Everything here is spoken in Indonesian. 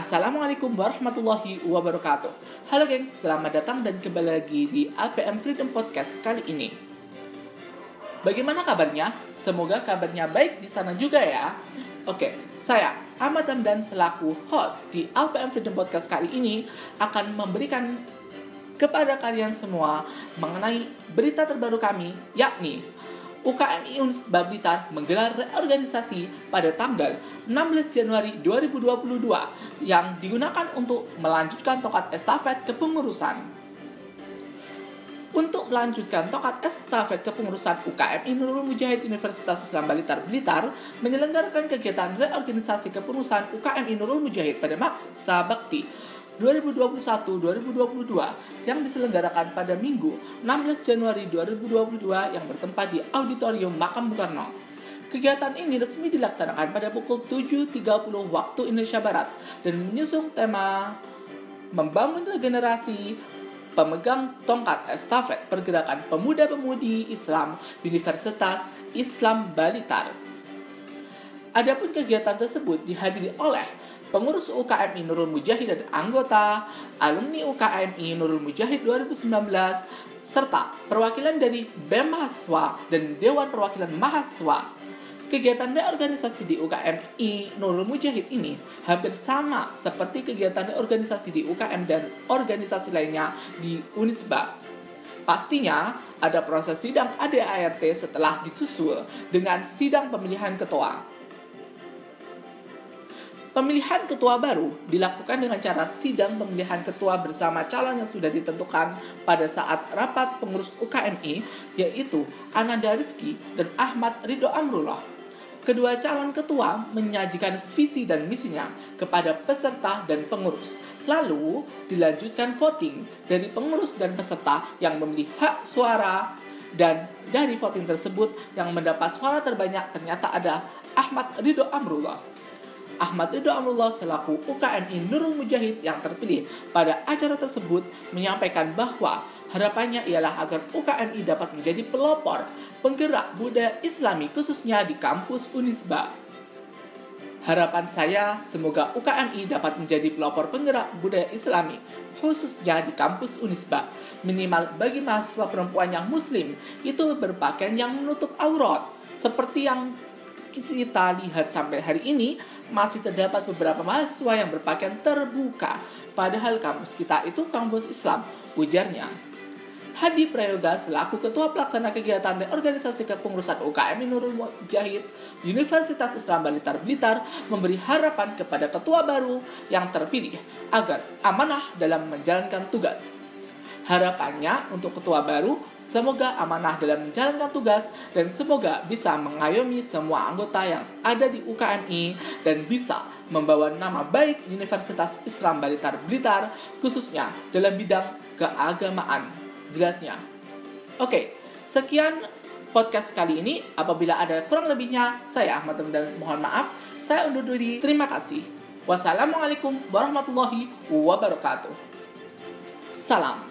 Assalamualaikum warahmatullahi wabarakatuh. Halo gengs, selamat datang dan kembali lagi di APM Freedom Podcast kali ini. Bagaimana kabarnya? Semoga kabarnya baik di sana juga ya. Oke, saya Ahmad Hamdan selaku host di APM Freedom Podcast kali ini akan memberikan kepada kalian semua mengenai berita terbaru kami yakni UKMI Unisba Blitar menggelar reorganisasi pada tanggal 16 Januari 2022 yang digunakan untuk melanjutkan tokat estafet kepengurusan. Untuk melanjutkan tokat estafet kepengurusan UKMI Nurul Mujahid Universitas Islam Blitar Blitar menyelenggarakan kegiatan reorganisasi kepengurusan UKMI Nurul Mujahid pada masa bakti 2021-2022 yang diselenggarakan pada Minggu 16 Januari 2022 yang bertempat di Auditorium Makam Bung Karno. Kegiatan ini resmi dilaksanakan pada pukul 7.30 waktu Indonesia Barat dan menyusung tema membangun regenerasi pemegang tongkat estafet pergerakan pemuda-pemudi Islam Universitas Islam Balitar. Adapun kegiatan tersebut dihadiri oleh pengurus UKMI Nurul Mujahid dan anggota alumni UKMI Nurul Mujahid 2019 serta perwakilan dari BEM mahasiswa dan Dewan Perwakilan Mahasiswa. Kegiatan reorganisasi di UKMI Nurul Mujahid ini hampir sama seperti kegiatan reorganisasi di UKM dan organisasi lainnya di Unisba. Pastinya ada proses sidang ADART setelah disusul dengan sidang pemilihan ketua. Pemilihan ketua baru dilakukan dengan cara sidang pemilihan ketua bersama calon yang sudah ditentukan pada saat rapat pengurus UKMI, yaitu Ananda Rizky dan Ahmad Ridho Amrullah. Kedua calon ketua menyajikan visi dan misinya kepada peserta dan pengurus. Lalu dilanjutkan voting dari pengurus dan peserta yang memilih hak suara dan dari voting tersebut yang mendapat suara terbanyak ternyata ada Ahmad Ridho Amrullah. Ahmad Ridho Amrullah selaku UKMI Nurul Mujahid yang terpilih pada acara tersebut menyampaikan bahwa harapannya ialah agar UKMI dapat menjadi pelopor penggerak budaya islami khususnya di kampus Unisba. Harapan saya semoga UKMI dapat menjadi pelopor penggerak budaya islami khususnya di kampus Unisba. Minimal bagi mahasiswa perempuan yang muslim itu berpakaian yang menutup aurat seperti yang kita lihat sampai hari ini masih terdapat beberapa mahasiswa yang berpakaian terbuka. Padahal kampus kita itu kampus Islam, ujarnya. Hadi Prayoga selaku Ketua Pelaksana Kegiatan dan Organisasi Kepengurusan UKM Nurul Mujahid Universitas Islam Blitar Blitar memberi harapan kepada ketua baru yang terpilih agar amanah dalam menjalankan tugas. Harapannya untuk ketua baru, semoga amanah dalam menjalankan tugas dan semoga bisa mengayomi semua anggota yang ada di UKMI dan bisa membawa nama baik Universitas Islam Blitar Blitar khususnya dalam bidang keagamaan. Jelasnya. Oke, sekian podcast kali ini. Apabila ada kurang lebihnya, saya Ahmad dan mohon maaf. Saya undur diri. Terima kasih. Wassalamualaikum warahmatullahi wabarakatuh. Salam.